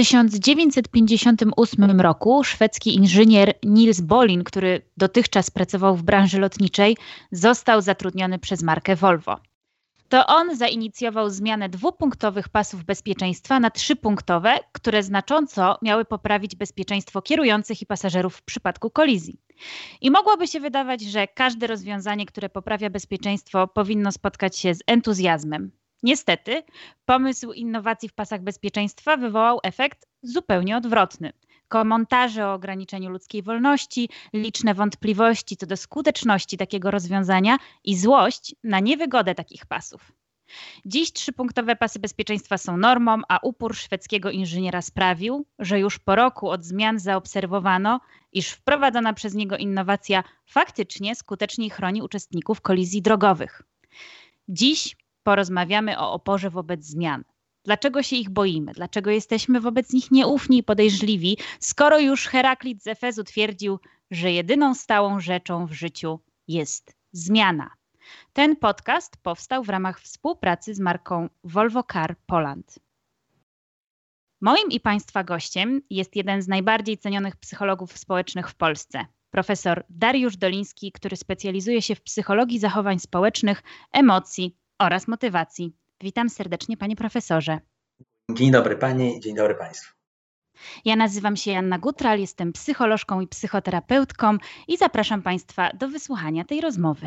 1958 roku szwedzki inżynier Niels Bolin, który dotychczas pracował w branży lotniczej, został zatrudniony przez markę Volvo. To on zainicjował zmianę dwupunktowych pasów bezpieczeństwa na trzypunktowe, które znacząco miały poprawić bezpieczeństwo kierujących i pasażerów w przypadku kolizji. I mogłoby się wydawać, że każde rozwiązanie, które poprawia bezpieczeństwo, powinno spotkać się z entuzjazmem. Niestety, pomysł innowacji w pasach bezpieczeństwa wywołał efekt zupełnie odwrotny. Komentarze o ograniczeniu ludzkiej wolności, liczne wątpliwości co do skuteczności takiego rozwiązania i złość na niewygodę takich pasów. Dziś trzypunktowe pasy bezpieczeństwa są normą, a upór szwedzkiego inżyniera sprawił, że już po roku od zmian zaobserwowano, iż wprowadzona przez niego innowacja faktycznie skuteczniej chroni uczestników kolizji drogowych. Dziś porozmawiamy o oporze wobec zmian. Dlaczego się ich boimy? Dlaczego jesteśmy wobec nich nieufni i podejrzliwi, skoro już Heraklit z Efezu twierdził, że jedyną stałą rzeczą w życiu jest zmiana? Ten podcast powstał w ramach współpracy z marką Volvo Car Poland. Moim i Państwa gościem jest jeden z najbardziej cenionych psychologów społecznych w Polsce, profesor Dariusz Doliński, który specjalizuje się w psychologii zachowań społecznych, emocji oraz motywacji. Witam serdecznie, panie profesorze. Dzień dobry pani, dzień dobry państwu. Ja nazywam się Janna Gutral, jestem psycholożką i psychoterapeutką i zapraszam państwa do wysłuchania tej rozmowy.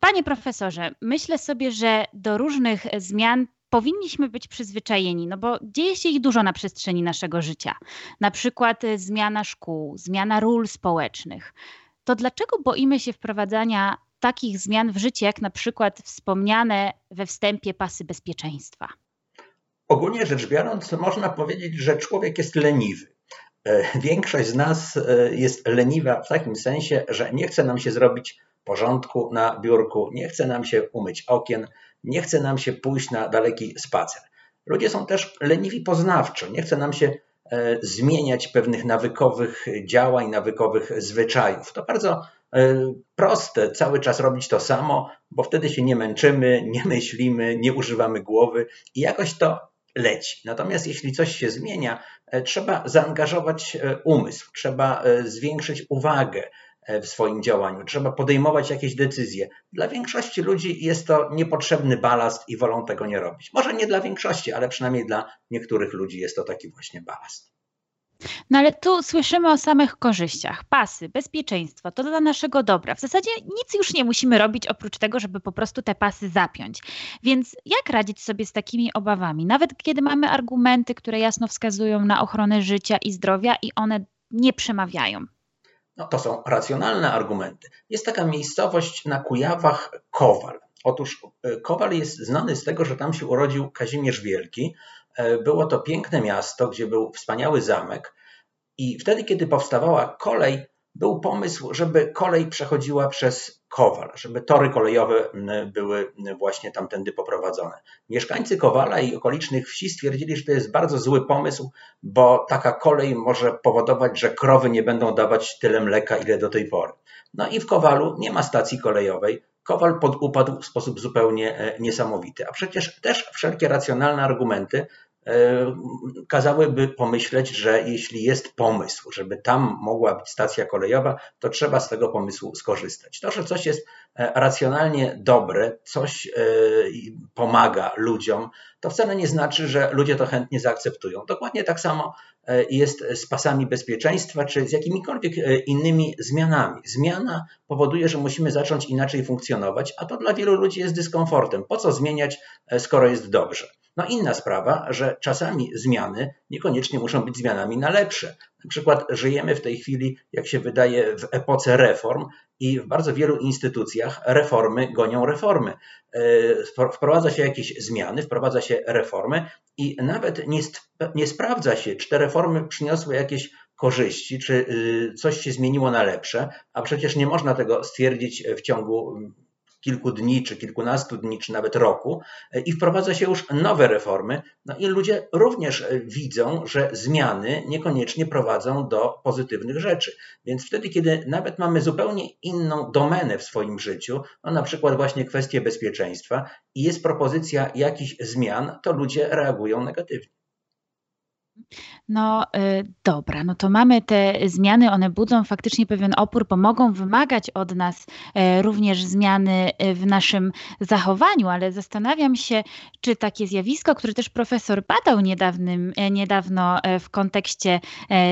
Panie profesorze, myślę sobie, że do różnych zmian powinniśmy być przyzwyczajeni, no bo dzieje się ich dużo na przestrzeni naszego życia. Na przykład zmiana szkół, zmiana ról społecznych. To dlaczego boimy się wprowadzania takich zmian w życie, jak na przykład wspomniane we wstępie pasy bezpieczeństwa? Ogólnie rzecz biorąc, można powiedzieć, że człowiek jest leniwy. E, większość z nas e, jest leniwa w takim sensie, że nie chce nam się zrobić porządku na biurku, nie chce nam się umyć okien, nie chce nam się pójść na daleki spacer. Ludzie są też leniwi poznawczo, nie chce nam się e, zmieniać pewnych nawykowych działań, nawykowych zwyczajów. To bardzo proste cały czas robić to samo, bo wtedy się nie męczymy, nie myślimy, nie używamy głowy i jakoś to leci. Natomiast jeśli coś się zmienia, e, trzeba zaangażować e, umysł, trzeba zwiększyć uwagę w swoim działaniu, trzeba podejmować jakieś decyzje. Dla większości ludzi jest to niepotrzebny balast i wolą tego nie robić. Może nie dla większości, ale przynajmniej dla niektórych ludzi jest to taki właśnie balast. No ale tu słyszymy o samych korzyściach. Pasy, bezpieczeństwo, to dla naszego dobra. W zasadzie nic już nie musimy robić oprócz tego, żeby po prostu te pasy zapiąć. Więc jak radzić sobie z takimi obawami? Nawet kiedy mamy argumenty, które jasno wskazują na ochronę życia i zdrowia i one nie przemawiają. No, to są racjonalne argumenty. Jest taka miejscowość na Kujawach Kowal. Otóż e, Kowal jest znany z tego, że tam się urodził Kazimierz Wielki, było to piękne miasto, gdzie był wspaniały zamek. I wtedy, kiedy powstawała kolej, był pomysł, żeby kolej przechodziła przez Kowal, żeby tory kolejowe były właśnie tamtędy poprowadzone. Mieszkańcy Kowala i okolicznych wsi stwierdzili, że to jest bardzo zły pomysł, bo taka kolej może powodować, że krowy nie będą dawać tyle mleka, ile do tej pory. No i w Kowalu nie ma stacji kolejowej. Kowal podupadł w sposób zupełnie e, niesamowity. A przecież też wszelkie racjonalne argumenty kazałyby pomyśleć, że jeśli jest pomysł, żeby tam mogła być stacja kolejowa, to trzeba z tego pomysłu skorzystać. To, że coś jest e, racjonalnie dobre, coś e, pomaga ludziom, to wcale nie znaczy, że ludzie to chętnie zaakceptują. Dokładnie tak samo jest z pasami bezpieczeństwa, czy z jakimikolwiek innymi zmianami. Zmiana powoduje, że musimy zacząć inaczej funkcjonować, a to dla wielu ludzi jest dyskomfortem. Po co zmieniać, skoro jest dobrze? No inna sprawa, że czasami zmiany niekoniecznie muszą być zmianami na lepsze. Na przykład żyjemy w tej chwili, jak się wydaje, w epoce reform i w bardzo wielu instytucjach reformy gonią reformy. E, wprowadza się jakieś zmiany, wprowadza się reformy i nawet nie, nie sprawdza się, czy te reformy przyniosły jakieś korzyści, czy y, coś się zmieniło na lepsze, a przecież nie można tego stwierdzić w ciągu kilku dni, czy kilkunastu dni, czy nawet roku e, i wprowadza się już nowe reformy. No i ludzie również e, widzą, że zmiany niekoniecznie prowadzą do pozytywnych rzeczy. Więc wtedy, kiedy nawet mamy zupełnie inną domenę w swoim życiu, no na przykład właśnie kwestie bezpieczeństwa i jest propozycja jakichś zmian, to ludzie reagują negatywnie. No y, dobra, no to mamy te zmiany, one budzą faktycznie pewien opór, bo mogą wymagać od nas e, również zmiany e, w naszym zachowaniu, ale zastanawiam się, czy takie zjawisko, które też profesor badał niedawnym, e, niedawno w kontekście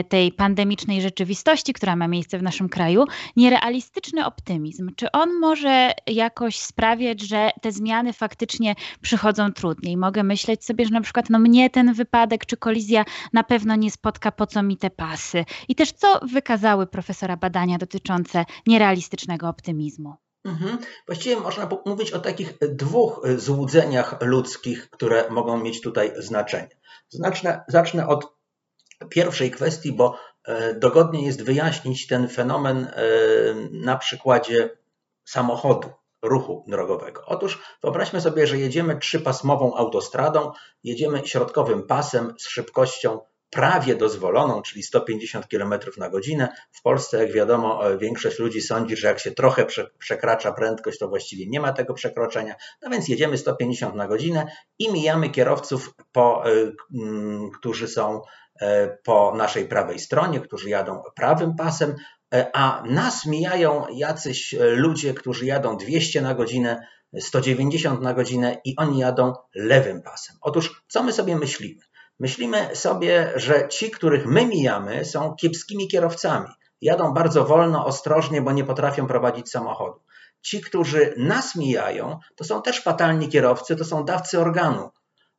tej pandemicznej rzeczywistości, która ma miejsce w naszym kraju, nierealistyczny optymizm, czy on może jakoś sprawiać, że te zmiany faktycznie przychodzą trudniej? Mogę myśleć sobie, że na przykład no mnie ten wypadek czy kolizja na pewno nie spotka, po co mi te pasy. I też co wykazały profesora badania dotyczące nierealistycznego optymizmu? Mhm. Właściwie można mówić o takich dwóch złudzeniach ludzkich, które mogą mieć tutaj znaczenie. Zacznę, zacznę od pierwszej kwestii, bo e, dogodnie jest wyjaśnić ten fenomen e, na przykładzie samochodu ruchu drogowego. Otóż wyobraźmy sobie, że jedziemy trzypasmową autostradą, jedziemy środkowym pasem z szybkością prawie dozwoloną, czyli 150 km na godzinę. W Polsce, jak wiadomo, e, większość ludzi sądzi, że jak się trochę przekracza prędkość, to właściwie nie ma tego przekroczenia. No więc jedziemy 150 na godzinę i mijamy kierowców, po, e, którzy są e, po naszej prawej stronie, którzy jadą prawym pasem, a nas mijają jacyś ludzie, którzy jadą 200 na godzinę, 190 na godzinę i oni jadą lewym pasem. Otóż, co my sobie myślimy? Myślimy sobie, że ci, których my mijamy, są kiepskimi kierowcami. Jadą bardzo wolno, ostrożnie, bo nie potrafią prowadzić samochodu. Ci, którzy nas mijają, to są też fatalni kierowcy, to są dawcy organu,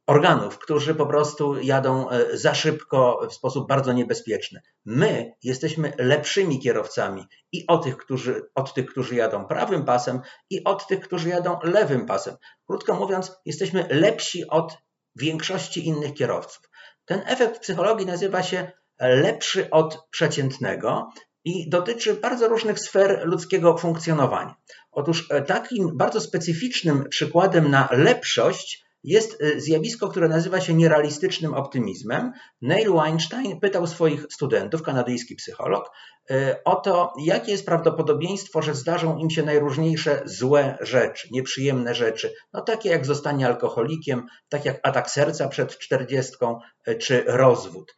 organów, którzy po prostu jadą e, za szybko w sposób bardzo niebezpieczny. My jesteśmy lepszymi kierowcami i od tych, którzy, od tych, którzy jadą prawym pasem, i od tych, którzy jadą lewym pasem. Krótko mówiąc, jesteśmy lepsi od większości innych kierowców. Ten efekt psychologii nazywa się lepszy od przeciętnego i dotyczy bardzo różnych sfer ludzkiego funkcjonowania. Otóż e, takim bardzo specyficznym przykładem na lepszość jest e, zjawisko, które nazywa się nierealistycznym optymizmem. Neil Weinstein pytał swoich studentów, kanadyjski psycholog, e, o to, jakie jest prawdopodobieństwo, że zdarzą im się najróżniejsze złe rzeczy, nieprzyjemne rzeczy, no takie jak zostanie alkoholikiem, tak jak atak serca przed czterdziestką, e, czy rozwód.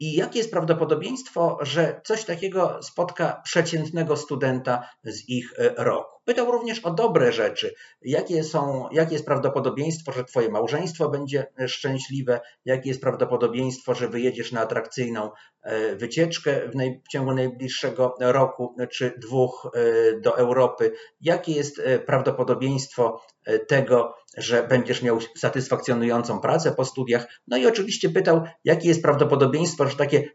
I jakie jest prawdopodobieństwo, że coś takiego spotka przeciętnego studenta z ich roku? Pytał również o dobre rzeczy. Jakie, są, jakie jest prawdopodobieństwo, że Twoje małżeństwo będzie szczęśliwe? Jakie jest prawdopodobieństwo, że wyjedziesz na atrakcyjną e, wycieczkę w, naj, w ciągu najbliższego roku czy dwóch e, do Europy? Jakie jest e, prawdopodobieństwo tego, że będziesz miał satysfakcjonującą pracę po studiach? No i oczywiście pytał, jakie jest prawdopodobieństwo, że takie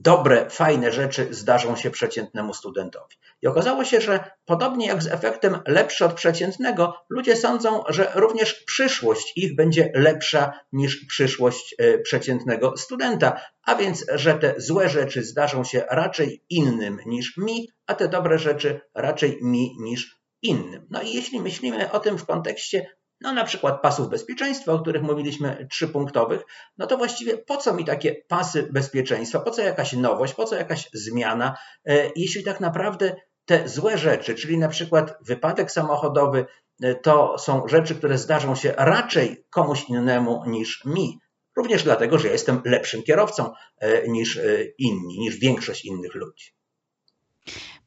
dobre, fajne rzeczy zdarzą się przeciętnemu studentowi. I okazało się, że podobnie jak z efektem lepszy od przeciętnego, ludzie sądzą, że również przyszłość ich będzie lepsza niż przyszłość e, przeciętnego studenta, a więc, że te złe rzeczy zdarzą się raczej innym niż mi, a te dobre rzeczy raczej mi niż innym. No i jeśli myślimy o tym w kontekście no na przykład pasów bezpieczeństwa, o których mówiliśmy, trzypunktowych, no to właściwie po co mi takie pasy bezpieczeństwa, po co jakaś nowość, po co jakaś zmiana, e, jeśli tak naprawdę te złe rzeczy, czyli na przykład wypadek samochodowy, e, to są rzeczy, które zdarzą się raczej komuś innemu niż mi. Również dlatego, że ja jestem lepszym kierowcą e, niż inni, niż większość innych ludzi.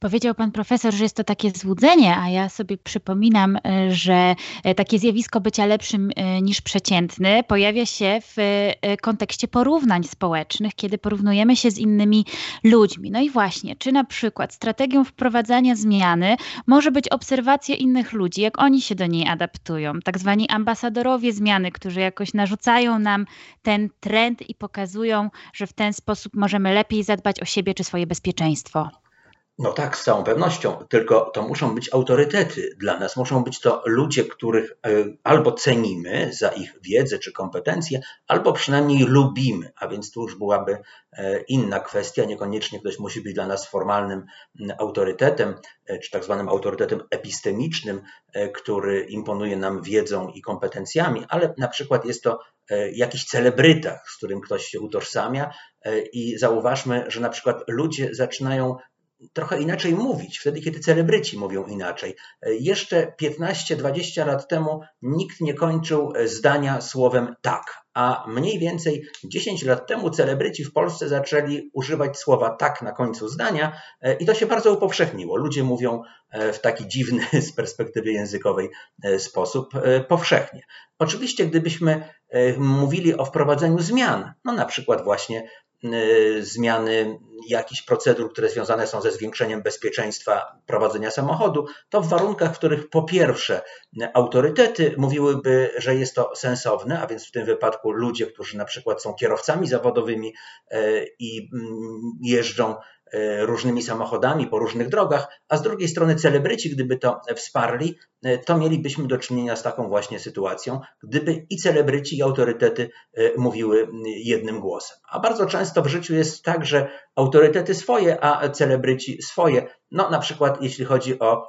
Powiedział pan profesor, że jest to takie złudzenie, a ja sobie przypominam, e, że e, takie zjawisko bycia lepszym e, niż przeciętny pojawia się w kontekście porównań społecznych, kiedy porównujemy się z innymi ludźmi. No i właśnie, czy na przykład strategią wprowadzania zmiany może być obserwacja innych ludzi, jak oni się do niej adaptują, tak zwani ambasadorowie zmiany, którzy jakoś narzucają nam ten trend i pokazują, że w ten sposób możemy lepiej zadbać o siebie czy swoje bezpieczeństwo. No tak, z całą pewnością, tylko to muszą być autorytety. Dla nas, muszą być to ludzie, których e, albo cenimy za ich wiedzę czy kompetencje, albo przynajmniej lubimy, a więc tu już byłaby e, inna kwestia, niekoniecznie ktoś musi być dla nas formalnym autorytetem, e, czy tak zwanym autorytetem epistemicznym, który imponuje nam wiedzą i kompetencjami, ale na przykład jest to jakiś celebryta, z którym ktoś się utożsamia i zauważmy, że na przykład ludzie zaczynają trochę inaczej mówić, wtedy kiedy celebryci mówią inaczej. Jeszcze 15-20 lat temu nikt nie kończył zdania słowem tak, a mniej więcej 10 lat temu celebryci w Polsce zaczęli używać słowa tak na końcu zdania i to się bardzo upowszechniło. Ludzie mówią w taki dziwny z perspektywy językowej sposób powszechnie. Oczywiście, gdybyśmy mówili o wprowadzeniu zmian, no na przykład właśnie zmiany jakichś procedur, które związane są ze zwiększeniem bezpieczeństwa prowadzenia samochodu, to w warunkach, w których po pierwsze autorytety mówiłyby, że jest to sensowne, a więc w tym wypadku ludzie, którzy na przykład są kierowcami zawodowymi y, i mm, jeżdżą różnymi samochodami po różnych drogach, a z drugiej strony celebryci, gdyby to wsparli, e, to mielibyśmy do czynienia z taką właśnie sytuacją, gdyby i celebryci, i autorytety e, mówiły jednym głosem. A bardzo często w życiu jest tak, że autorytety swoje, a celebryci swoje. No na przykład jeśli chodzi o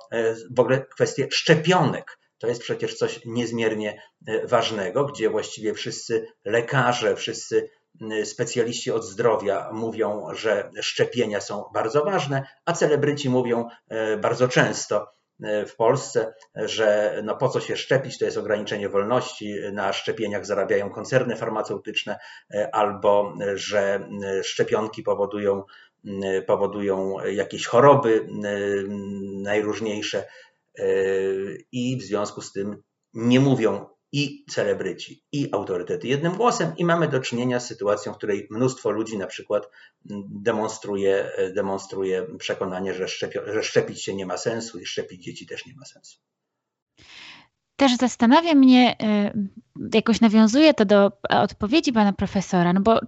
w ogóle kwestię szczepionek. To jest przecież coś niezmiernie ważnego, gdzie właściwie wszyscy lekarze, wszyscy specjaliści od zdrowia mówią, że szczepienia są bardzo ważne, a celebryci mówią y, bardzo często y, w Polsce, że no po co się szczepić, to jest ograniczenie wolności, na szczepieniach zarabiają koncerny farmaceutyczne, albo że szczepionki powodują, powodują jakieś choroby najróżniejsze i w związku z tym nie mówią i celebryci, i autorytety jednym głosem, i mamy do czynienia z sytuacją, w której mnóstwo ludzi na przykład demonstruje, demonstruje przekonanie, że, szczepi, że szczepić się nie ma sensu i szczepić dzieci też nie ma sensu. Też zastanawia mnie, y, jakoś nawiązuje to do odpowiedzi pana profesora, no bo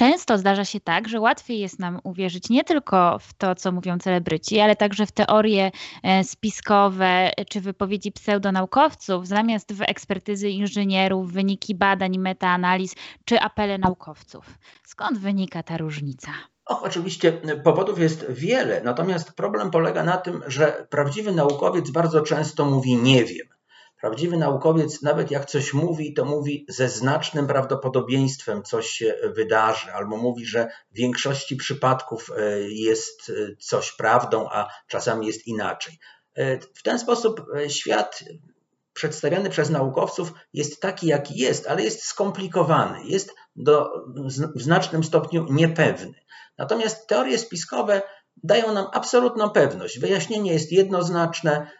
często zdarza się tak, że łatwiej jest nam uwierzyć nie tylko w to, co mówią celebryci, ale także w teorie e, spiskowe czy wypowiedzi pseudonaukowców, zamiast w ekspertyzy inżynierów, wyniki badań, metaanaliz czy apele naukowców. Skąd wynika ta różnica? Och, oczywiście powodów jest wiele, natomiast problem polega na tym, że prawdziwy naukowiec bardzo często mówi nie wiem. Prawdziwy naukowiec, nawet jak coś mówi, to mówi ze znacznym prawdopodobieństwem coś się wydarzy, albo mówi, że w większości przypadków e, jest e, coś prawdą, a czasami jest inaczej. E, w ten sposób świat przedstawiany przez naukowców jest taki, jaki jest, ale jest skomplikowany, jest do, w znacznym stopniu niepewny. Natomiast teorie spiskowe dają nam absolutną pewność. Wyjaśnienie jest jednoznaczne,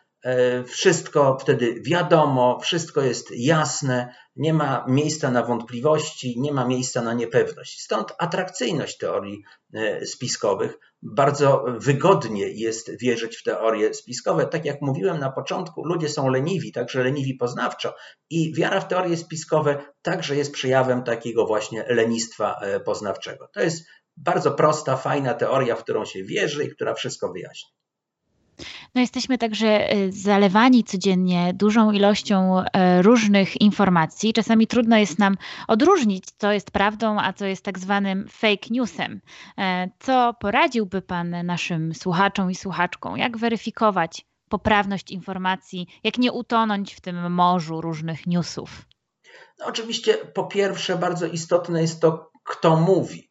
wszystko wtedy wiadomo, wszystko jest jasne, nie ma miejsca na wątpliwości, nie ma miejsca na niepewność. Stąd atrakcyjność teorii e, spiskowych. Bardzo wygodnie jest wierzyć w teorie spiskowe. Tak jak mówiłem na początku, ludzie są leniwi, także leniwi poznawczo, i wiara w teorie spiskowe także jest przejawem takiego właśnie lenistwa e, poznawczego. To jest bardzo prosta, fajna teoria, w którą się wierzy i która wszystko wyjaśni. No jesteśmy także e, zalewani codziennie dużą ilością e, różnych informacji. Czasami trudno jest nam odróżnić, co jest prawdą, a co jest tak zwanym fake newsem. E, co poradziłby Pan naszym słuchaczom i słuchaczkom? Jak weryfikować poprawność informacji? Jak nie utonąć w tym morzu różnych newsów? No oczywiście, po pierwsze, bardzo istotne jest to, kto mówi.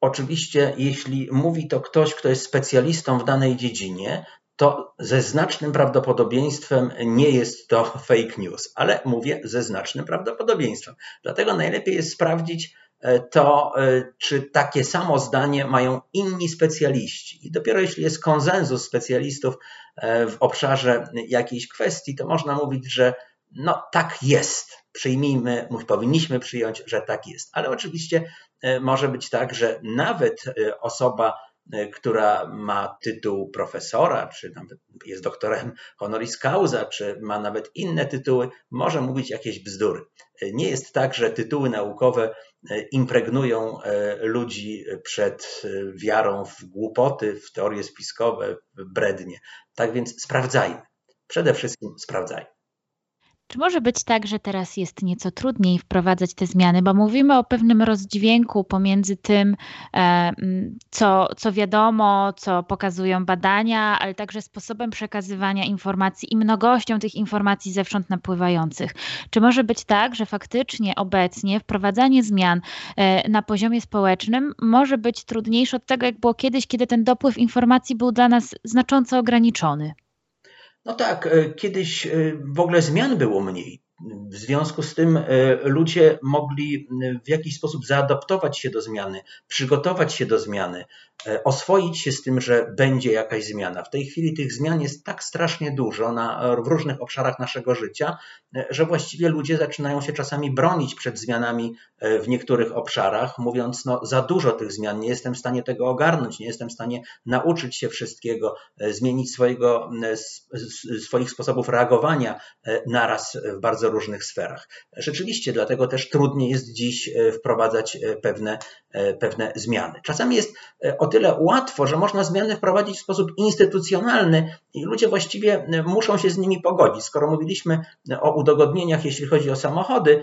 Oczywiście, jeśli mówi to ktoś, kto jest specjalistą w danej dziedzinie, to ze znacznym prawdopodobieństwem nie jest to fake news, ale mówię ze znacznym prawdopodobieństwem. Dlatego najlepiej jest sprawdzić e, to, e, czy takie samo zdanie mają inni specjaliści. I dopiero jeśli jest konsensus specjalistów e, w obszarze jakiejś kwestii, to można mówić, że no tak jest. Przyjmijmy, powinniśmy przyjąć, że tak jest. Ale oczywiście może być tak, że nawet osoba, E, która ma tytuł profesora, czy nawet jest doktorem honoris causa, czy ma nawet inne tytuły, może mówić jakieś bzdury. E, nie jest tak, że tytuły naukowe e, impregnują ludzi przed wiarą w głupoty, w teorie spiskowe, w brednie. Tak więc sprawdzajmy. Przede wszystkim sprawdzajmy. Czy może być tak, że teraz jest nieco trudniej wprowadzać te zmiany, bo mówimy o pewnym rozdźwięku pomiędzy tym, e, co, co wiadomo, co pokazują badania, ale także sposobem przekazywania informacji i mnogością tych informacji zewsząd napływających. Czy może być tak, że faktycznie obecnie wprowadzanie zmian e, na poziomie społecznym może być trudniejsze od tego, jak było kiedyś, kiedy ten dopływ informacji był dla nas znacząco ograniczony? No tak, e, kiedyś e, w ogóle zmian było mniej. W związku z tym ludzie mogli w jakiś sposób zaadaptować się do zmiany, przygotować się do zmiany, oswoić się z tym, że będzie jakaś zmiana. W tej chwili tych zmian jest tak strasznie dużo na, w różnych obszarach naszego życia, że właściwie ludzie zaczynają się czasami bronić przed zmianami w niektórych obszarach, mówiąc, no za dużo tych zmian, nie jestem w stanie tego ogarnąć, nie jestem w stanie nauczyć się wszystkiego, zmienić swojego, swoich sposobów reagowania naraz w bardzo różnych sferach. Rzeczywiście, dlatego też trudniej jest dziś wprowadzać pewne, pewne zmiany. Czasami jest o tyle łatwo, że można zmiany wprowadzić w sposób instytucjonalny i ludzie właściwie muszą się z nimi pogodzić. Skoro mówiliśmy o udogodnieniach, jeśli chodzi o samochody,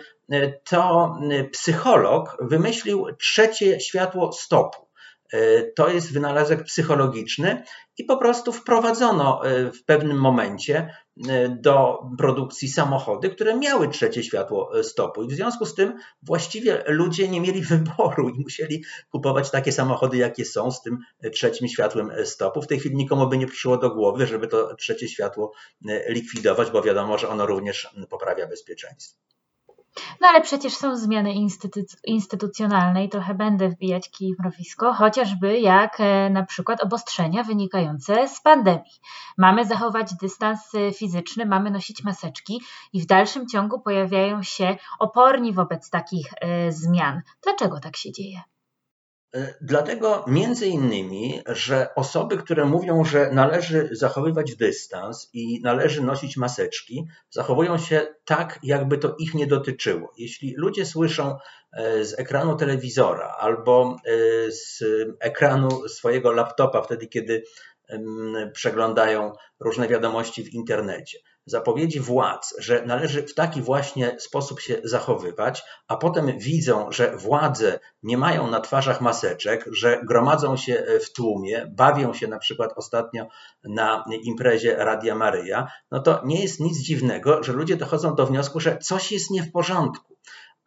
to psycholog wymyślił trzecie światło stopu. E, to jest wynalazek psychologiczny i po prostu wprowadzono e, w pewnym momencie e, do produkcji samochody, które miały trzecie światło stopu. I w związku z tym właściwie ludzie nie mieli wyboru i musieli kupować takie samochody, jakie są z tym trzecim światłem stopu. W tej chwili nikomu by nie przyszło do głowy, żeby to trzecie światło likwidować, bo wiadomo, że ono również poprawia bezpieczeństwo. No ale przecież są zmiany instytuc instytucjonalne i trochę będę wbijać kij w mrowisko, chociażby jak e, na przykład obostrzenia wynikające z pandemii. Mamy zachować dystans e, fizyczny, mamy nosić maseczki i w dalszym ciągu pojawiają się oporni wobec takich e, zmian. Dlaczego tak się dzieje? E, dlatego między innymi, że osoby, które mówią, że należy zachowywać dystans i należy nosić maseczki, zachowują się tak, jakby to ich nie dotyczyło. Jeśli ludzie słyszą e, z ekranu telewizora albo e, z ekranu swojego laptopa, wtedy kiedy przeglądają różne wiadomości w internecie, zapowiedzi władz, że należy w taki właśnie sposób się zachowywać, a potem widzą, że władze nie mają na twarzach maseczek, że gromadzą się w tłumie, bawią się na przykład ostatnio na imprezie Radia Maryja, no to nie jest nic dziwnego, że ludzie dochodzą do wniosku, że coś jest nie w porządku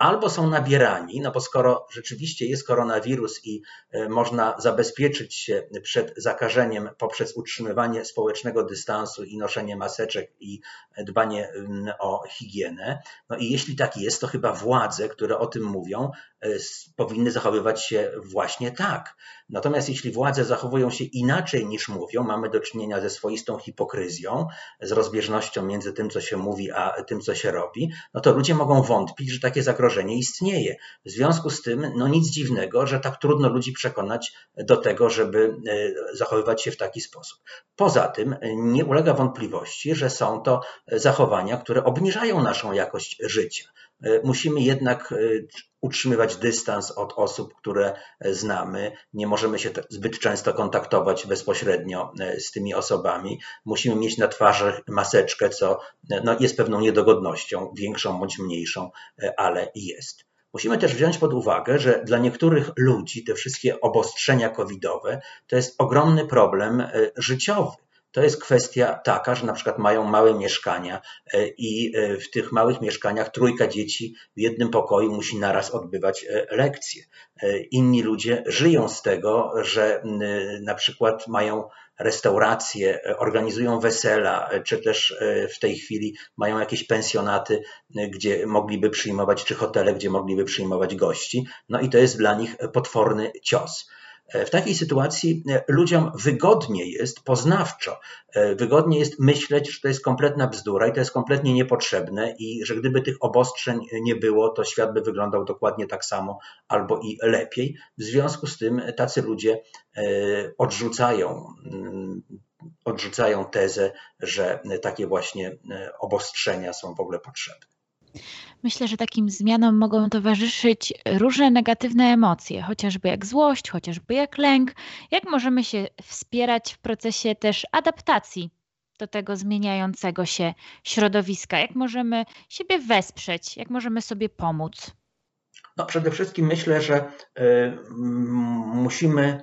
albo są nabierani, no bo skoro rzeczywiście jest koronawirus i e, można zabezpieczyć się przed zakażeniem poprzez utrzymywanie społecznego dystansu i noszenie maseczek i dbanie mm, o higienę, no i jeśli tak jest, to chyba władze, które o tym mówią, e, powinny zachowywać się właśnie tak. Natomiast jeśli władze zachowują się inaczej niż mówią, mamy do czynienia ze swoistą hipokryzją, z rozbieżnością między tym, co się mówi, a tym, co się robi, no to ludzie mogą wątpić, że takie zagrożenie istnieje. W związku z tym, no nic dziwnego, że tak trudno ludzi przekonać do tego, żeby e, zachowywać się w taki sposób. Poza tym, nie ulega wątpliwości, że są to zachowania, które obniżają naszą jakość życia. E, musimy jednak e, utrzymywać dystans od osób, które znamy. Nie możemy się zbyt często kontaktować bezpośrednio e, z tymi osobami. Musimy mieć na twarzy maseczkę, co no, jest pewną niedogodnością, większą bądź mniejszą, ale jest. Musimy też wziąć pod uwagę, że dla niektórych ludzi te wszystkie obostrzenia covidowe to jest ogromny problem życiowy to jest kwestia taka, że na przykład mają małe mieszkania e, i e, w tych małych mieszkaniach trójka dzieci w jednym pokoju musi naraz odbywać e, lekcje. Inni ludzie żyją z tego, że na przykład mają restauracje, organizują wesela, czy też w tej chwili mają jakieś pensjonaty, gdzie mogliby przyjmować, czy hotele, gdzie mogliby przyjmować gości. No i to jest dla nich potworny cios. W takiej sytuacji e, ludziom wygodnie jest poznawczo, e, wygodnie jest myśleć, że to jest kompletna bzdura i to jest kompletnie niepotrzebne i że gdyby tych obostrzeń nie było, to świat by wyglądał dokładnie tak samo albo i lepiej. W związku z tym tacy ludzie e, odrzucają mm, odrzucają tezę, że takie właśnie obostrzenia są w ogóle potrzebne. Myślę, że takim zmianom mogą towarzyszyć różne negatywne emocje, chociażby jak złość, chociażby jak lęk. Jak możemy się wspierać w procesie też adaptacji do tego zmieniającego się środowiska? Jak możemy siebie wesprzeć? Jak możemy sobie pomóc? No, przede wszystkim myślę, że y, musimy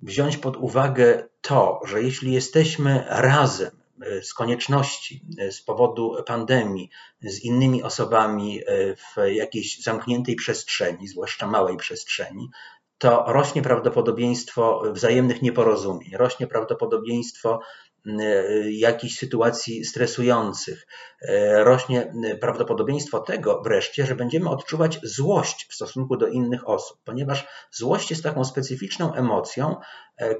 wziąć pod uwagę to, że jeśli jesteśmy razem, z konieczności, e, z powodu pandemii, z innymi osobami e, w jakiejś zamkniętej przestrzeni, zwłaszcza małej przestrzeni, to rośnie prawdopodobieństwo wzajemnych nieporozumień, rośnie prawdopodobieństwo jakichś sytuacji stresujących. Rośnie prawdopodobieństwo tego wreszcie, że będziemy odczuwać złość w stosunku do innych osób, ponieważ złość jest taką specyficzną emocją,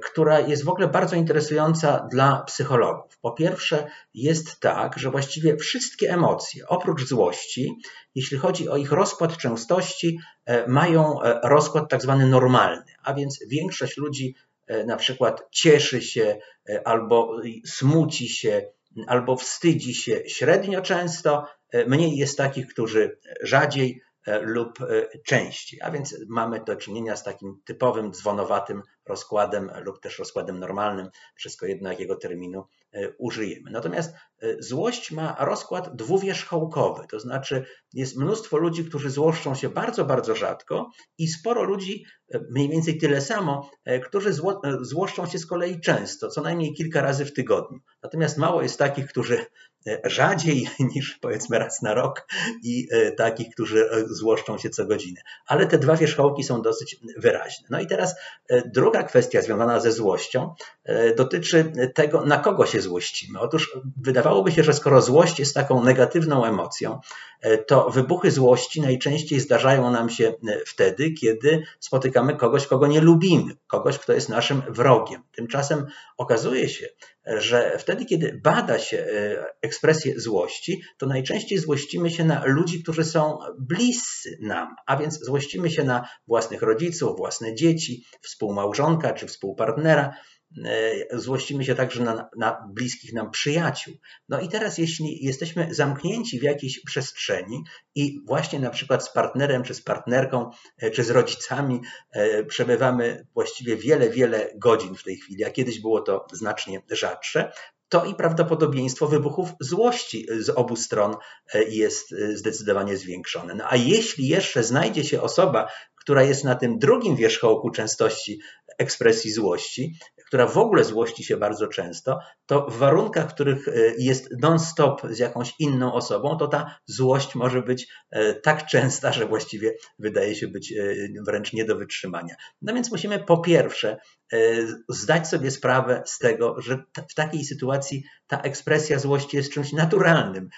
która jest w ogóle bardzo interesująca dla psychologów. Po pierwsze, jest tak, że właściwie wszystkie emocje, oprócz złości, jeśli chodzi o ich rozkład częstości, mają rozkład tak zwany normalny, a więc większość ludzi E, na przykład cieszy się e, albo smuci się, albo wstydzi się średnio często. E, mniej jest takich, którzy rzadziej lub częściej. A więc mamy do czynienia z takim typowym dzwonowatym rozkładem lub też rozkładem normalnym, wszystko jedno jakiego terminu użyjemy. Natomiast złość ma rozkład dwuwierzchołkowy, to znaczy jest mnóstwo ludzi, którzy złoszczą się bardzo, bardzo rzadko i sporo ludzi, mniej więcej tyle samo, którzy zło, złoszczą się z kolei często, co najmniej kilka razy w tygodniu. Natomiast mało jest takich, którzy rzadziej niż powiedzmy raz na rok i takich, którzy złoszczą się co godzinę. Ale te dwa wierzchołki są dosyć wyraźne. No i teraz druga kwestia związana ze złością dotyczy tego, na kogo się złościmy. Otóż wydawałoby się, że skoro złość jest taką negatywną emocją, to wybuchy złości najczęściej zdarzają nam się wtedy, kiedy spotykamy kogoś, kogo nie lubimy, kogoś, kto jest naszym wrogiem. Tymczasem okazuje się, że wtedy, kiedy bada się e, ekspresję złości, to najczęściej złościmy się na ludzi, którzy są bliscy nam, a więc złościmy się na własnych rodziców, własne dzieci, współmałżonka czy współpartnera. E, złościmy się także na, na, bliskich nam przyjaciół. No i teraz, jeśli jesteśmy zamknięci w jakiejś przestrzeni i właśnie na przykład z partnerem, czy z partnerką, e, czy z rodzicami e, przebywamy właściwie wiele, wiele godzin w tej chwili, a kiedyś było to znacznie rzadsze, to i prawdopodobieństwo wybuchów złości z obu stron jest zdecydowanie zwiększone. No a jeśli jeszcze znajdzie się osoba, która jest na tym drugim wierzchołku częstości ekspresji złości, która w ogóle złości się bardzo często, to w warunkach, w których e, jest non-stop z jakąś inną osobą, to ta złość może być e, tak częsta, że właściwie wydaje się być e, wręcz nie do wytrzymania. No więc musimy po pierwsze zdać sobie sprawę z tego, że w takiej sytuacji ta ekspresja złości jest czymś naturalnym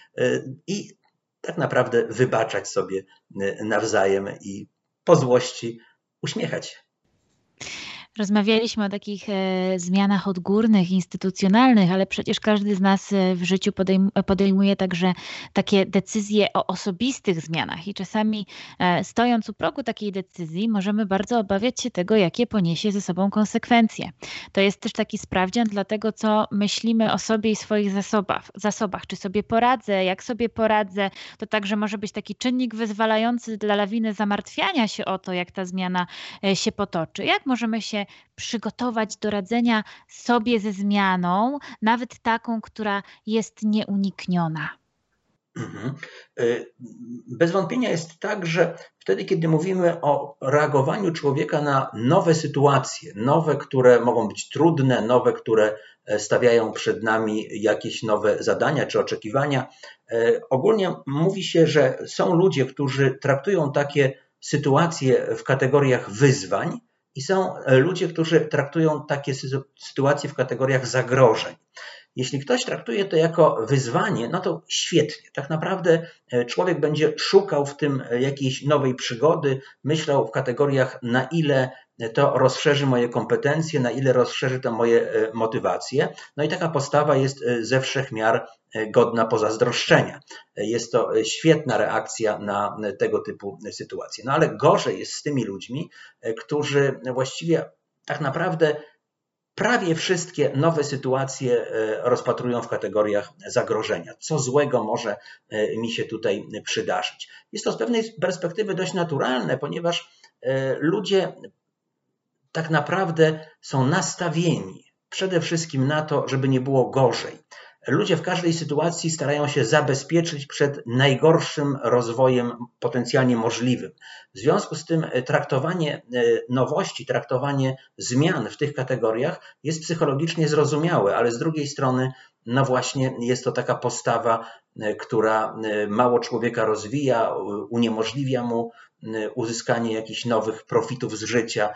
i tak naprawdę wybaczać sobie nawzajem i po złości uśmiechać. Rozmawialiśmy o takich e, zmianach odgórnych, instytucjonalnych, ale przecież każdy z nas e, w życiu podejmuje także takie decyzje o osobistych zmianach i czasami e, stojąc u progu takiej decyzji możemy bardzo obawiać się tego, jakie poniesie ze sobą konsekwencje. To jest też taki sprawdzian dla tego, co myślimy o sobie i swoich zasobach, zasobach. Czy sobie poradzę, jak sobie poradzę. To także może być taki czynnik wyzwalający dla lawiny zamartwiania się o to, jak ta zmiana się potoczy. Jak możemy się przygotować do radzenia sobie ze zmianą, nawet taką, która jest nieunikniona. Mhm. Y, bez wątpienia jest tak, że wtedy, kiedy mówimy o reagowaniu człowieka na nowe sytuacje, nowe, które mogą być trudne, nowe, które e, stawiają przed nami jakieś nowe zadania czy oczekiwania, e, ogólnie mówi się, że są ludzie, którzy traktują takie sytuacje w kategoriach wyzwań, i są e, ludzie, którzy traktują takie sytuacje w kategoriach zagrożeń. Jeśli ktoś traktuje to jako wyzwanie, no to świetnie. Tak naprawdę e, człowiek będzie szukał w tym e, jakiejś nowej przygody, myślał w kategoriach, na ile to rozszerzy moje kompetencje, na ile rozszerzy to moje motywacje. No i taka postawa jest ze wszech miar godna pozazdroszczenia. Jest to świetna reakcja na tego typu sytuacje. No ale gorzej jest z tymi ludźmi, którzy właściwie tak naprawdę prawie wszystkie nowe sytuacje rozpatrują w kategoriach zagrożenia. Co złego może mi się tutaj przydarzyć? Jest to z pewnej perspektywy dość naturalne, ponieważ ludzie tak naprawdę są nastawieni przede wszystkim na to, żeby nie było gorzej. Ludzie w każdej sytuacji starają się zabezpieczyć przed najgorszym rozwojem potencjalnie możliwym. W związku z tym e, traktowanie e, nowości, traktowanie zmian w tych kategoriach jest psychologicznie zrozumiałe, ale z drugiej strony, no właśnie, jest to taka postawa, e, która mało człowieka rozwija, uniemożliwia mu uzyskanie jakichś nowych profitów z życia,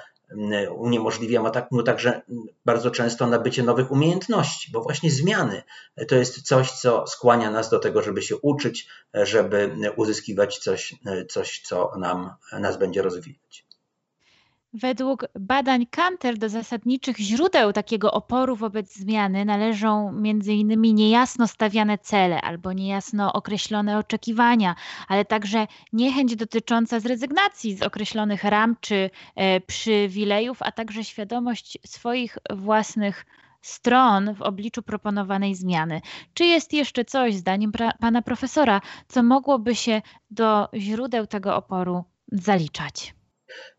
uniemożliwia mu także bardzo często nabycie nowych umiejętności, bo właśnie zmiany to jest coś, co skłania nas do tego, żeby się uczyć, żeby uzyskiwać coś, coś co nam, nas będzie rozwijać. Według badań Kanter do zasadniczych źródeł takiego oporu wobec zmiany należą m.in. niejasno stawiane cele albo niejasno określone oczekiwania, ale także niechęć dotycząca zrezygnacji z określonych ram czy e, przywilejów, a także świadomość swoich własnych stron w obliczu proponowanej zmiany. Czy jest jeszcze coś, zdaniem pana profesora, co mogłoby się do źródeł tego oporu zaliczać?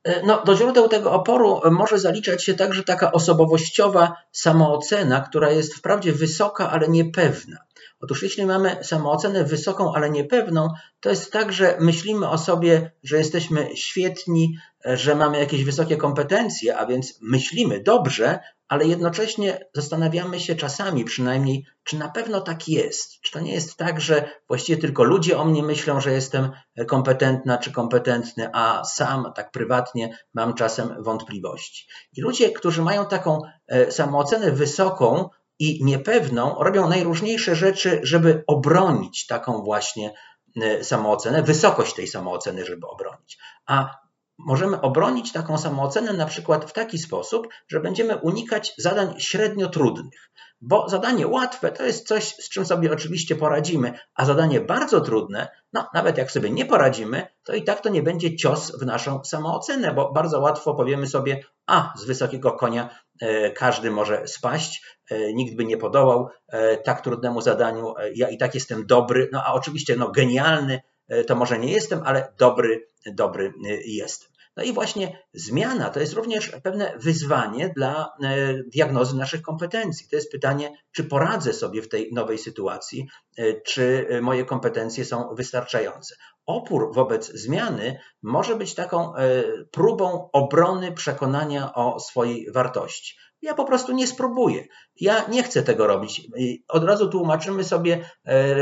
E, no, do źródeł tego oporu może zaliczać się także taka osobowościowa samoocena, która jest wprawdzie wysoka, ale niepewna. Otóż jeśli mamy samoocenę wysoką, ale niepewną, to jest tak, że myślimy o sobie, że jesteśmy świetni, że mamy jakieś wysokie kompetencje, a więc myślimy dobrze, ale jednocześnie zastanawiamy się czasami przynajmniej, czy na pewno tak jest. Czy to nie jest tak, że właściwie tylko ludzie o mnie myślą, że jestem kompetentna czy kompetentny, a sam tak prywatnie mam czasem wątpliwości. I ludzie, którzy mają taką e, samoocenę wysoką i niepewną, robią najróżniejsze rzeczy, żeby obronić taką właśnie e, samoocenę, wysokość tej samooceny, żeby obronić. A możemy obronić taką samoocenę na przykład w taki sposób, że będziemy unikać zadań średnio trudnych. Bo zadanie łatwe to jest coś, z czym sobie oczywiście poradzimy, a zadanie bardzo trudne, no nawet jak sobie nie poradzimy, to i tak to nie będzie cios w naszą samoocenę, bo bardzo łatwo powiemy sobie, a z wysokiego konia e, każdy może spaść, e, nikt by nie podołał e, tak trudnemu zadaniu, ja i tak jestem dobry, no a oczywiście no, genialny to może nie jestem, ale dobry, dobry jestem. No i właśnie zmiana to jest również pewne wyzwanie dla e, diagnozy naszych kompetencji. To jest pytanie, czy poradzę sobie w tej nowej sytuacji, e, czy moje kompetencje są wystarczające. Opór wobec zmiany może być taką e, próbą obrony przekonania o swojej wartości. Ja po prostu nie spróbuję. Ja nie chcę tego robić. Od razu tłumaczymy sobie,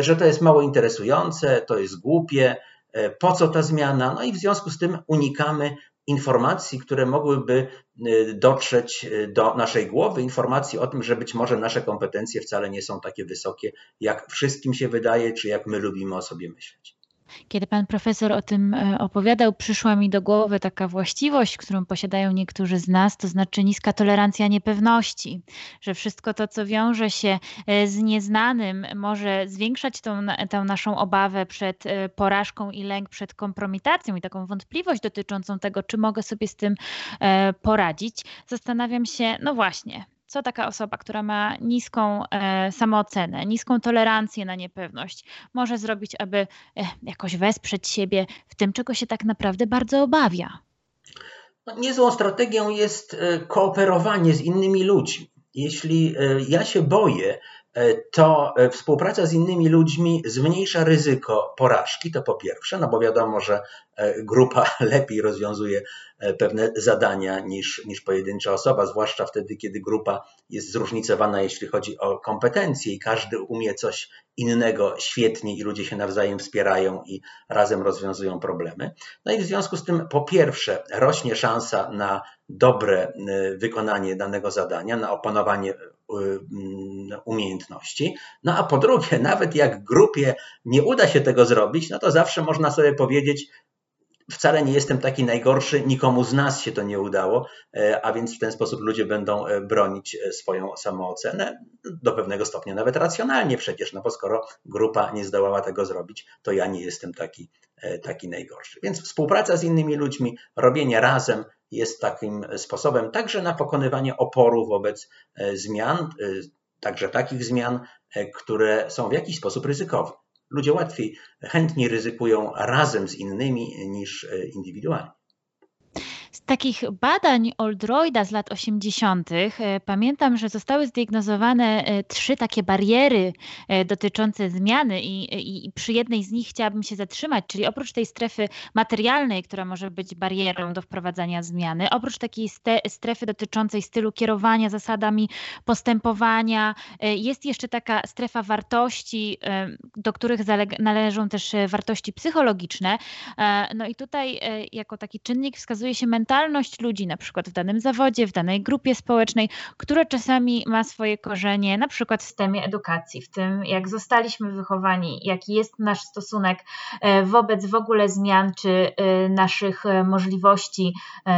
że to jest mało interesujące, to jest głupie, E, po co ta zmiana, no i w związku z tym unikamy informacji, które mogłyby e, dotrzeć e, do naszej głowy, informacji o tym, że być może nasze kompetencje wcale nie są takie wysokie, jak wszystkim się wydaje, czy jak my lubimy o sobie myśleć. Kiedy pan profesor o tym e, opowiadał, przyszła mi do głowy taka właściwość, którą posiadają niektórzy z nas, to znaczy niska tolerancja niepewności, że wszystko to, co wiąże się e, z nieznanym, może zwiększać tą, tą naszą obawę przed e, porażką i lęk przed kompromitacją i taką wątpliwość dotyczącą tego, czy mogę sobie z tym poradzić. Zastanawiam się, no właśnie, co taka osoba, która ma niską e, samoocenę, niską tolerancję na niepewność, może zrobić, aby e, jakoś wesprzeć siebie w tym, czego się tak naprawdę bardzo obawia? No, niezłą strategią jest e, kooperowanie z innymi ludźmi. Jeśli e, ja się boję, to e, współpraca z innymi ludźmi zmniejsza ryzyko porażki, to po pierwsze, no bo wiadomo, że e, grupa lepiej rozwiązuje pewne zadania niż, niż pojedyncza osoba, zwłaszcza wtedy, kiedy grupa jest zróżnicowana, jeśli chodzi o kompetencje i każdy umie coś innego świetnie i ludzie się nawzajem wspierają i razem rozwiązują problemy. No i w związku z tym, po pierwsze, rośnie szansa na dobre wykonanie danego zadania, na opanowanie umiejętności. No a po drugie, nawet jak grupie nie uda się tego zrobić, no to zawsze można sobie powiedzieć, wcale nie jestem taki najgorszy, nikomu z nas się to nie udało, e, a więc w ten sposób ludzie będą e, bronić e, swoją samoocenę do pewnego stopnia, nawet racjonalnie przecież, no bo skoro grupa nie zdołała tego zrobić, to ja nie jestem taki, taki najgorszy. Więc współpraca z innymi ludźmi, robienie razem jest takim sposobem także na pokonywanie oporu wobec zmian, także takich zmian, które są w jakiś sposób ryzykowne. Ludzie łatwiej, chętniej ryzykują razem z innymi niż e, indywidualnie. Z takich badań Oldroyda z lat 80. E, pamiętam, że zostały zdiagnozowane e, trzy takie bariery e, dotyczące zmiany i, i, przy jednej z nich chciałabym się zatrzymać, czyli oprócz tej strefy materialnej, która może być barierą do wprowadzania zmiany, oprócz takiej strefy dotyczącej stylu kierowania zasadami postępowania, jest jeszcze taka strefa wartości, do których należą też wartości psychologiczne. No i tutaj jako taki czynnik wskazuje się mentalność mentalność ludzi, na przykład w danym zawodzie, w danej grupie społecznej, które czasami ma swoje korzenie, na przykład w systemie edukacji, w tym jak zostaliśmy wychowani, jaki jest nasz stosunek e, wobec w ogóle zmian czy e, naszych e, możliwości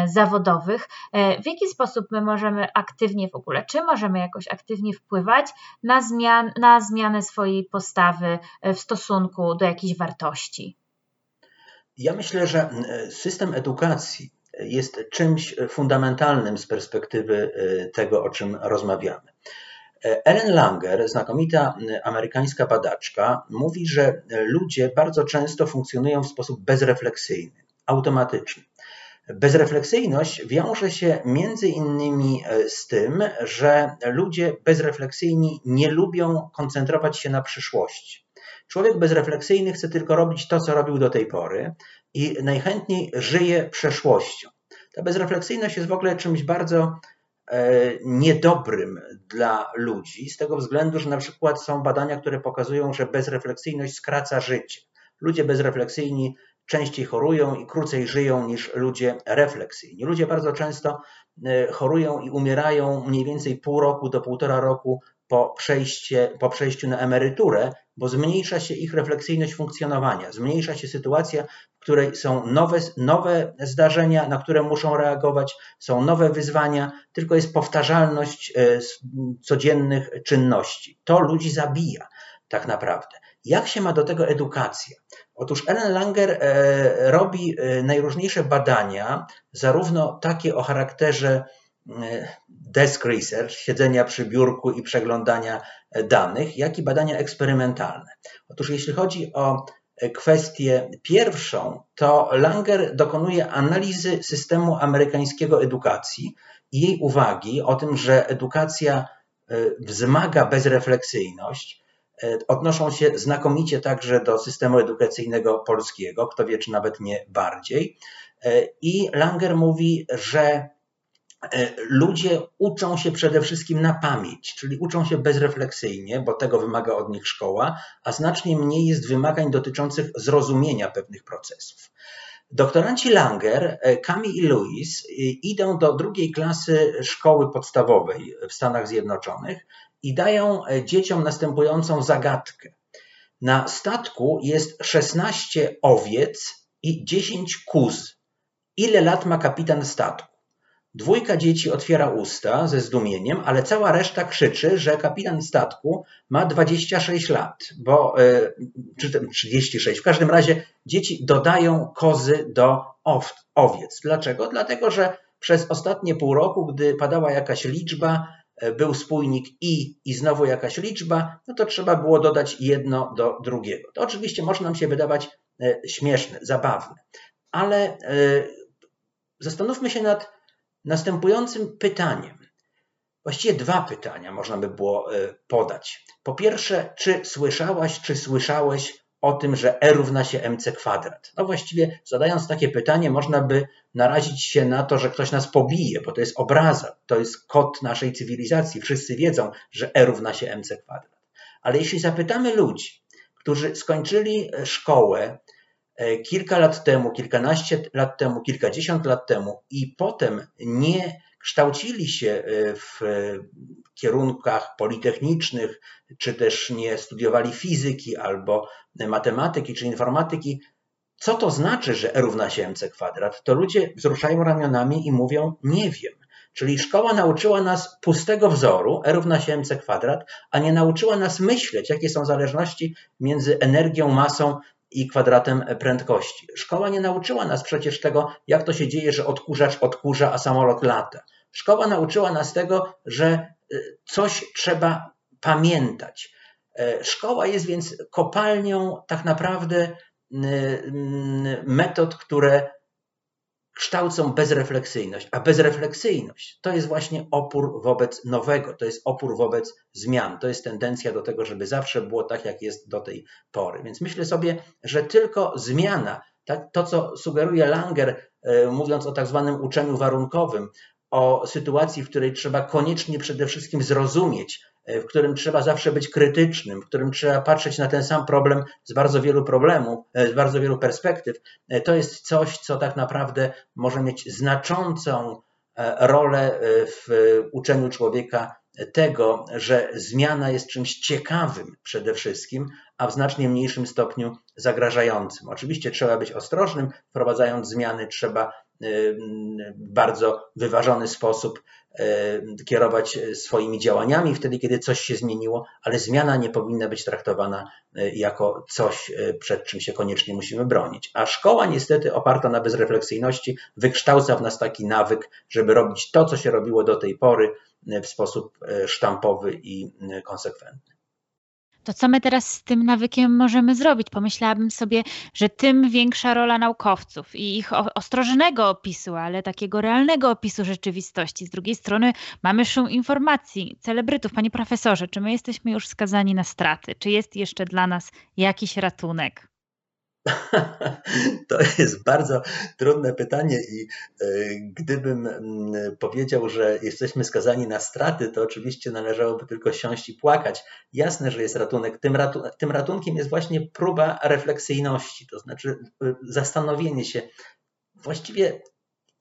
zawodowych, w jaki sposób my możemy aktywnie w ogóle, czy możemy jakoś aktywnie wpływać na, zmian, na zmianę swojej postawy w stosunku do jakichś wartości. Ja myślę, że system edukacji jest czymś fundamentalnym z perspektywy e, tego, o czym rozmawiamy. Ellen Langer, znakomita amerykańska badaczka, mówi, że ludzie bardzo często funkcjonują w sposób bezrefleksyjny, automatyczny. Bezrefleksyjność wiąże się między innymi e, z tym, że ludzie bezrefleksyjni nie lubią koncentrować się na przyszłości. Człowiek bezrefleksyjny chce tylko robić to, co robił do tej pory i najchętniej żyje przeszłością. Ta bezrefleksyjność jest w ogóle czymś bardzo e, niedobrym dla ludzi, z tego względu, że na przykład są badania, które pokazują, że bezrefleksyjność skraca życie. Ludzie bezrefleksyjni częściej chorują i krócej żyją niż ludzie refleksyjni. Ludzie bardzo często e, chorują i umierają mniej więcej pół roku do półtora roku po, przejście, po przejściu na emeryturę, bo zmniejsza się ich refleksyjność funkcjonowania, zmniejsza się sytuacja, w której są nowe, nowe zdarzenia, na które muszą reagować, są nowe wyzwania, tylko jest powtarzalność e, codziennych czynności. To ludzi zabija tak naprawdę. Jak się ma do tego edukacja? Otóż Ellen Langer e, robi e, najróżniejsze badania, zarówno takie o charakterze desk research, siedzenia przy biurku i przeglądania danych, jak i badania eksperymentalne. Otóż jeśli chodzi o kwestię pierwszą, to Langer dokonuje analizy systemu amerykańskiego edukacji i jej uwagi o tym, że edukacja e, wzmaga bezrefleksyjność, e, odnoszą się znakomicie także do systemu edukacyjnego polskiego, kto wie, czy nawet nie bardziej. E, I Langer mówi, że E, ludzie uczą się przede wszystkim na pamięć, czyli uczą się bezrefleksyjnie, bo tego wymaga od nich szkoła, a znacznie mniej jest wymagań dotyczących zrozumienia pewnych procesów. Doktoranci Langer, Kami e, i Lewis e, idą do drugiej klasy szkoły podstawowej w Stanach Zjednoczonych i dają dzieciom następującą zagadkę. Na statku jest 16 owiec i 10 kóz. Ile lat ma kapitan statku? Dwójka dzieci otwiera usta ze zdumieniem, ale cała reszta krzyczy, że kapitan statku ma 26 lat, bo, e, czy 36. W każdym razie dzieci dodają kozy do owiec. Dlaczego? Dlatego, że przez ostatnie pół roku, gdy padała jakaś liczba, e, był spójnik i i znowu jakaś liczba, no to trzeba było dodać jedno do drugiego. To oczywiście może nam się wydawać e, śmieszne, zabawne, ale zastanówmy się nad następującym pytaniem. Właściwie dwa pytania można by było e, podać. Po pierwsze, czy słyszałaś, czy słyszałeś o tym, że E równa się mc kwadrat? No właściwie zadając takie pytanie, można by narazić się na to, że ktoś nas pobije, bo to jest obraza, to jest kod naszej cywilizacji. Wszyscy wiedzą, że E równa się mc kwadrat. Ale jeśli zapytamy ludzi, którzy skończyli e, szkołę, kilka lat temu, kilkanaście lat temu, kilkadziesiąt lat temu i potem nie kształcili się e, w kierunkach politechnicznych, czy też nie studiowali fizyki albo matematyki czy informatyki, co to znaczy, że E równa się mc kwadrat, to ludzie wzruszają ramionami i mówią nie wiem. Czyli szkoła nauczyła nas pustego wzoru, E równa się mc kwadrat, a nie nauczyła nas myśleć, jakie są zależności między energią, masą i kwadratem prędkości. Szkoła nie nauczyła nas przecież tego, jak to się dzieje, że odkurzacz odkurza, a samolot lata. Szkoła nauczyła nas tego, że y, coś trzeba pamiętać. E, szkoła jest więc kopalnią tak naprawdę metod, które kształcą bezrefleksyjność, a bezrefleksyjność to jest właśnie opór wobec nowego, to jest opór wobec zmian, to jest tendencja do tego, żeby zawsze było tak, jak jest do tej pory. Więc myślę sobie, że tylko zmiana, tak, to co sugeruje Langer, e, mówiąc o tak zwanym uczeniu warunkowym, o sytuacji, w której trzeba koniecznie przede wszystkim zrozumieć, w którym trzeba zawsze być krytycznym, w którym trzeba patrzeć na ten sam problem z bardzo wielu problemów, z bardzo wielu perspektyw, to jest coś, co tak naprawdę może mieć znaczącą e, rolę e, w uczeniu człowieka tego, że zmiana jest czymś ciekawym przede wszystkim, a w znacznie mniejszym stopniu zagrażającym. Oczywiście trzeba być ostrożnym, wprowadzając zmiany, trzeba w bardzo wyważony sposób kierować swoimi działaniami wtedy, kiedy coś się zmieniło, ale zmiana nie powinna być traktowana e, jako coś, e, przed czym się koniecznie musimy bronić. A szkoła niestety oparta na bezrefleksyjności wykształca w nas taki nawyk, żeby robić to, co się robiło do tej pory e, w sposób sztampowy i konsekwentny to co my teraz z tym nawykiem możemy zrobić? Pomyślałabym sobie, że tym większa rola naukowców i ich ostrożnego opisu, ale takiego realnego opisu rzeczywistości. Z drugiej strony mamy szum informacji, celebrytów. Panie profesorze, czy my jesteśmy już skazani na straty? Czy jest jeszcze dla nas jakiś ratunek? To jest bardzo trudne pytanie i e, gdybym mm, powiedział, że jesteśmy skazani na straty, to oczywiście należałoby tylko siąść i płakać. Jasne, że jest ratunek. Tym, ratu tym ratunkiem jest właśnie próba refleksyjności, to znaczy e, zastanowienie się właściwie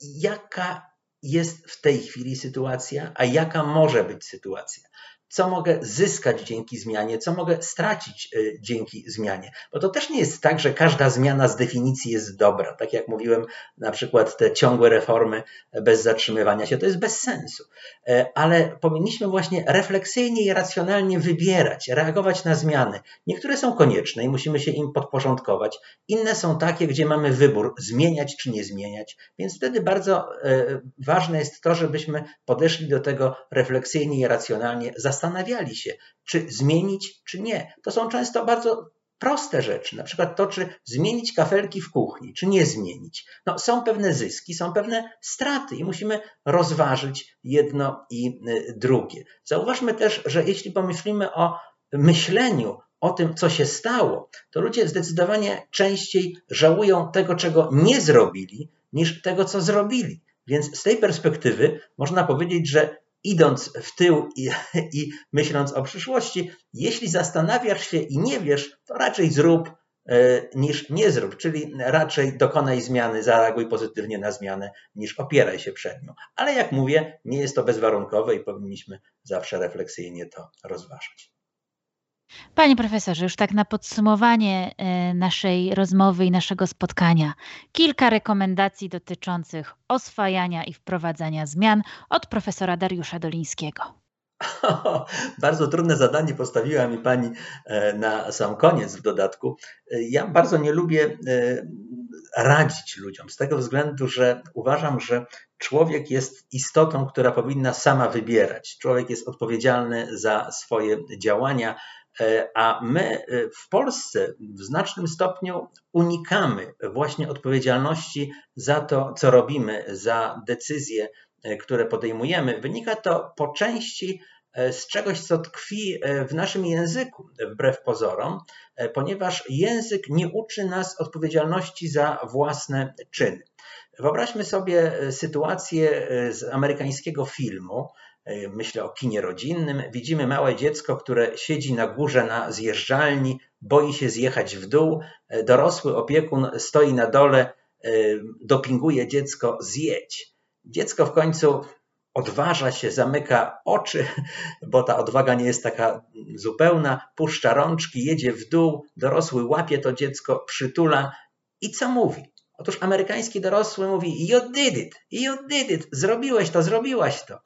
jaka jest w tej chwili sytuacja, a jaka może być sytuacja co mogę zyskać dzięki zmianie, co mogę stracić y, dzięki zmianie. Bo to też nie jest tak, że każda zmiana z definicji jest dobra. Tak jak mówiłem, na przykład te ciągłe reformy bez zatrzymywania się, to jest bez sensu. E, ale powinniśmy właśnie refleksyjnie i racjonalnie wybierać, reagować na zmiany. Niektóre są konieczne i musimy się im podporządkować. Inne są takie, gdzie mamy wybór zmieniać czy nie zmieniać. Więc wtedy bardzo e, ważne jest to, żebyśmy podeszli do tego refleksyjnie i racjonalnie, zastanawiali się, czy zmienić, czy nie. To są często bardzo proste rzeczy, na przykład to, czy zmienić kafelki w kuchni, czy nie zmienić. No, są pewne zyski, są pewne straty i musimy rozważyć jedno i y, drugie. Zauważmy też, że jeśli pomyślimy o myśleniu o tym, co się stało, to ludzie zdecydowanie częściej żałują tego, czego nie zrobili, niż tego, co zrobili. Więc z tej perspektywy można powiedzieć, że idąc w tył i, i, myśląc o przyszłości, jeśli zastanawiasz się i nie wiesz, to raczej zrób e, niż nie zrób, czyli raczej dokonaj zmiany, zareaguj pozytywnie na zmianę, niż opieraj się przed nią. Ale jak mówię, nie jest to bezwarunkowe i powinniśmy zawsze refleksyjnie to rozważać. Panie profesorze, już tak na podsumowanie e, naszej rozmowy i naszego spotkania, kilka rekomendacji dotyczących oswajania i wprowadzania zmian od profesora Dariusza Dolińskiego. Bardzo trudne zadanie postawiła mi pani e, na sam koniec w dodatku. E, ja bardzo nie lubię radzić ludziom, z tego względu, że uważam, że człowiek jest istotą, która powinna sama wybierać. Człowiek jest odpowiedzialny za swoje działania, a my e, w Polsce w znacznym stopniu unikamy właśnie odpowiedzialności za to, co robimy, za decyzje, e, które podejmujemy. Wynika to po części z czegoś, co tkwi w naszym języku, wbrew pozorom, ponieważ język nie uczy nas odpowiedzialności za własne czyny. Wyobraźmy sobie sytuację z amerykańskiego filmu, E, myślę o kinie rodzinnym, widzimy małe dziecko, które siedzi na górze na zjeżdżalni, boi się zjechać w dół. E, dorosły opiekun stoi na dole, e, dopinguje dziecko zjedź. Dziecko w końcu odważa się, zamyka oczy, bo ta odwaga nie jest taka zupełna, puszcza rączki, jedzie w dół, dorosły łapie to dziecko, przytula i co mówi? Otóż amerykański dorosły mówi: You did it, you did it, zrobiłeś to, zrobiłaś to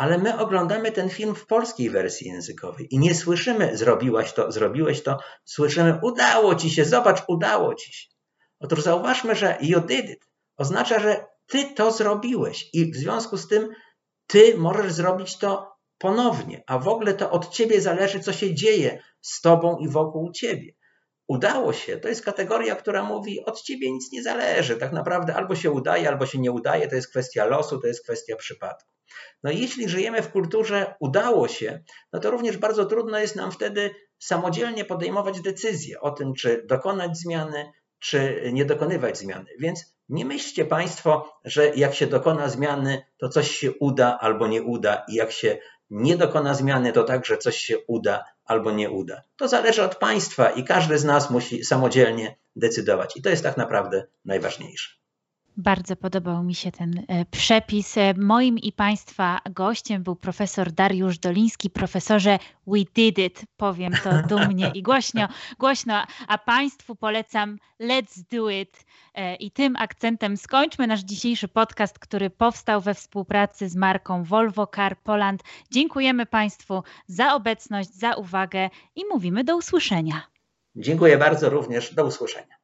ale my oglądamy ten film w polskiej wersji językowej i nie słyszymy zrobiłaś to, zrobiłeś to, słyszymy udało ci się, zobacz, udało ci się. Otóż zauważmy, że you did it oznacza, że ty to zrobiłeś i w związku z tym ty możesz zrobić to ponownie, a w ogóle to od ciebie zależy, co się dzieje z tobą i wokół ciebie. udało się, to jest kategoria, która mówi, od ciebie nic nie zależy. Tak naprawdę albo się udaje, albo się nie udaje, to jest kwestia losu, to jest kwestia przypadku. No jeśli żyjemy w kulturze udało się, no to również bardzo trudno jest nam wtedy samodzielnie podejmować decyzje o tym, czy dokonać zmiany, czy nie dokonywać zmiany. Więc nie myślcie Państwo, że jak się dokona zmiany, to coś się uda albo nie uda, i jak się nie dokona zmiany, to także coś się uda albo nie uda. To zależy od państwa i każdy z nas musi samodzielnie decydować. I to jest tak naprawdę najważniejsze. Bardzo podobał mi się ten e, przepis. E, moim i Państwa gościem był profesor Dariusz Doliński. Profesorze, we did it. Powiem to dumnie i głośno, głośno. A Państwu polecam let's do it. E, I tym akcentem skończmy nasz dzisiejszy podcast, który powstał we współpracy z marką Volvo Car Poland. Dziękujemy Państwu za obecność, za uwagę i mówimy do usłyszenia. Dziękuję bardzo również. Do usłyszenia.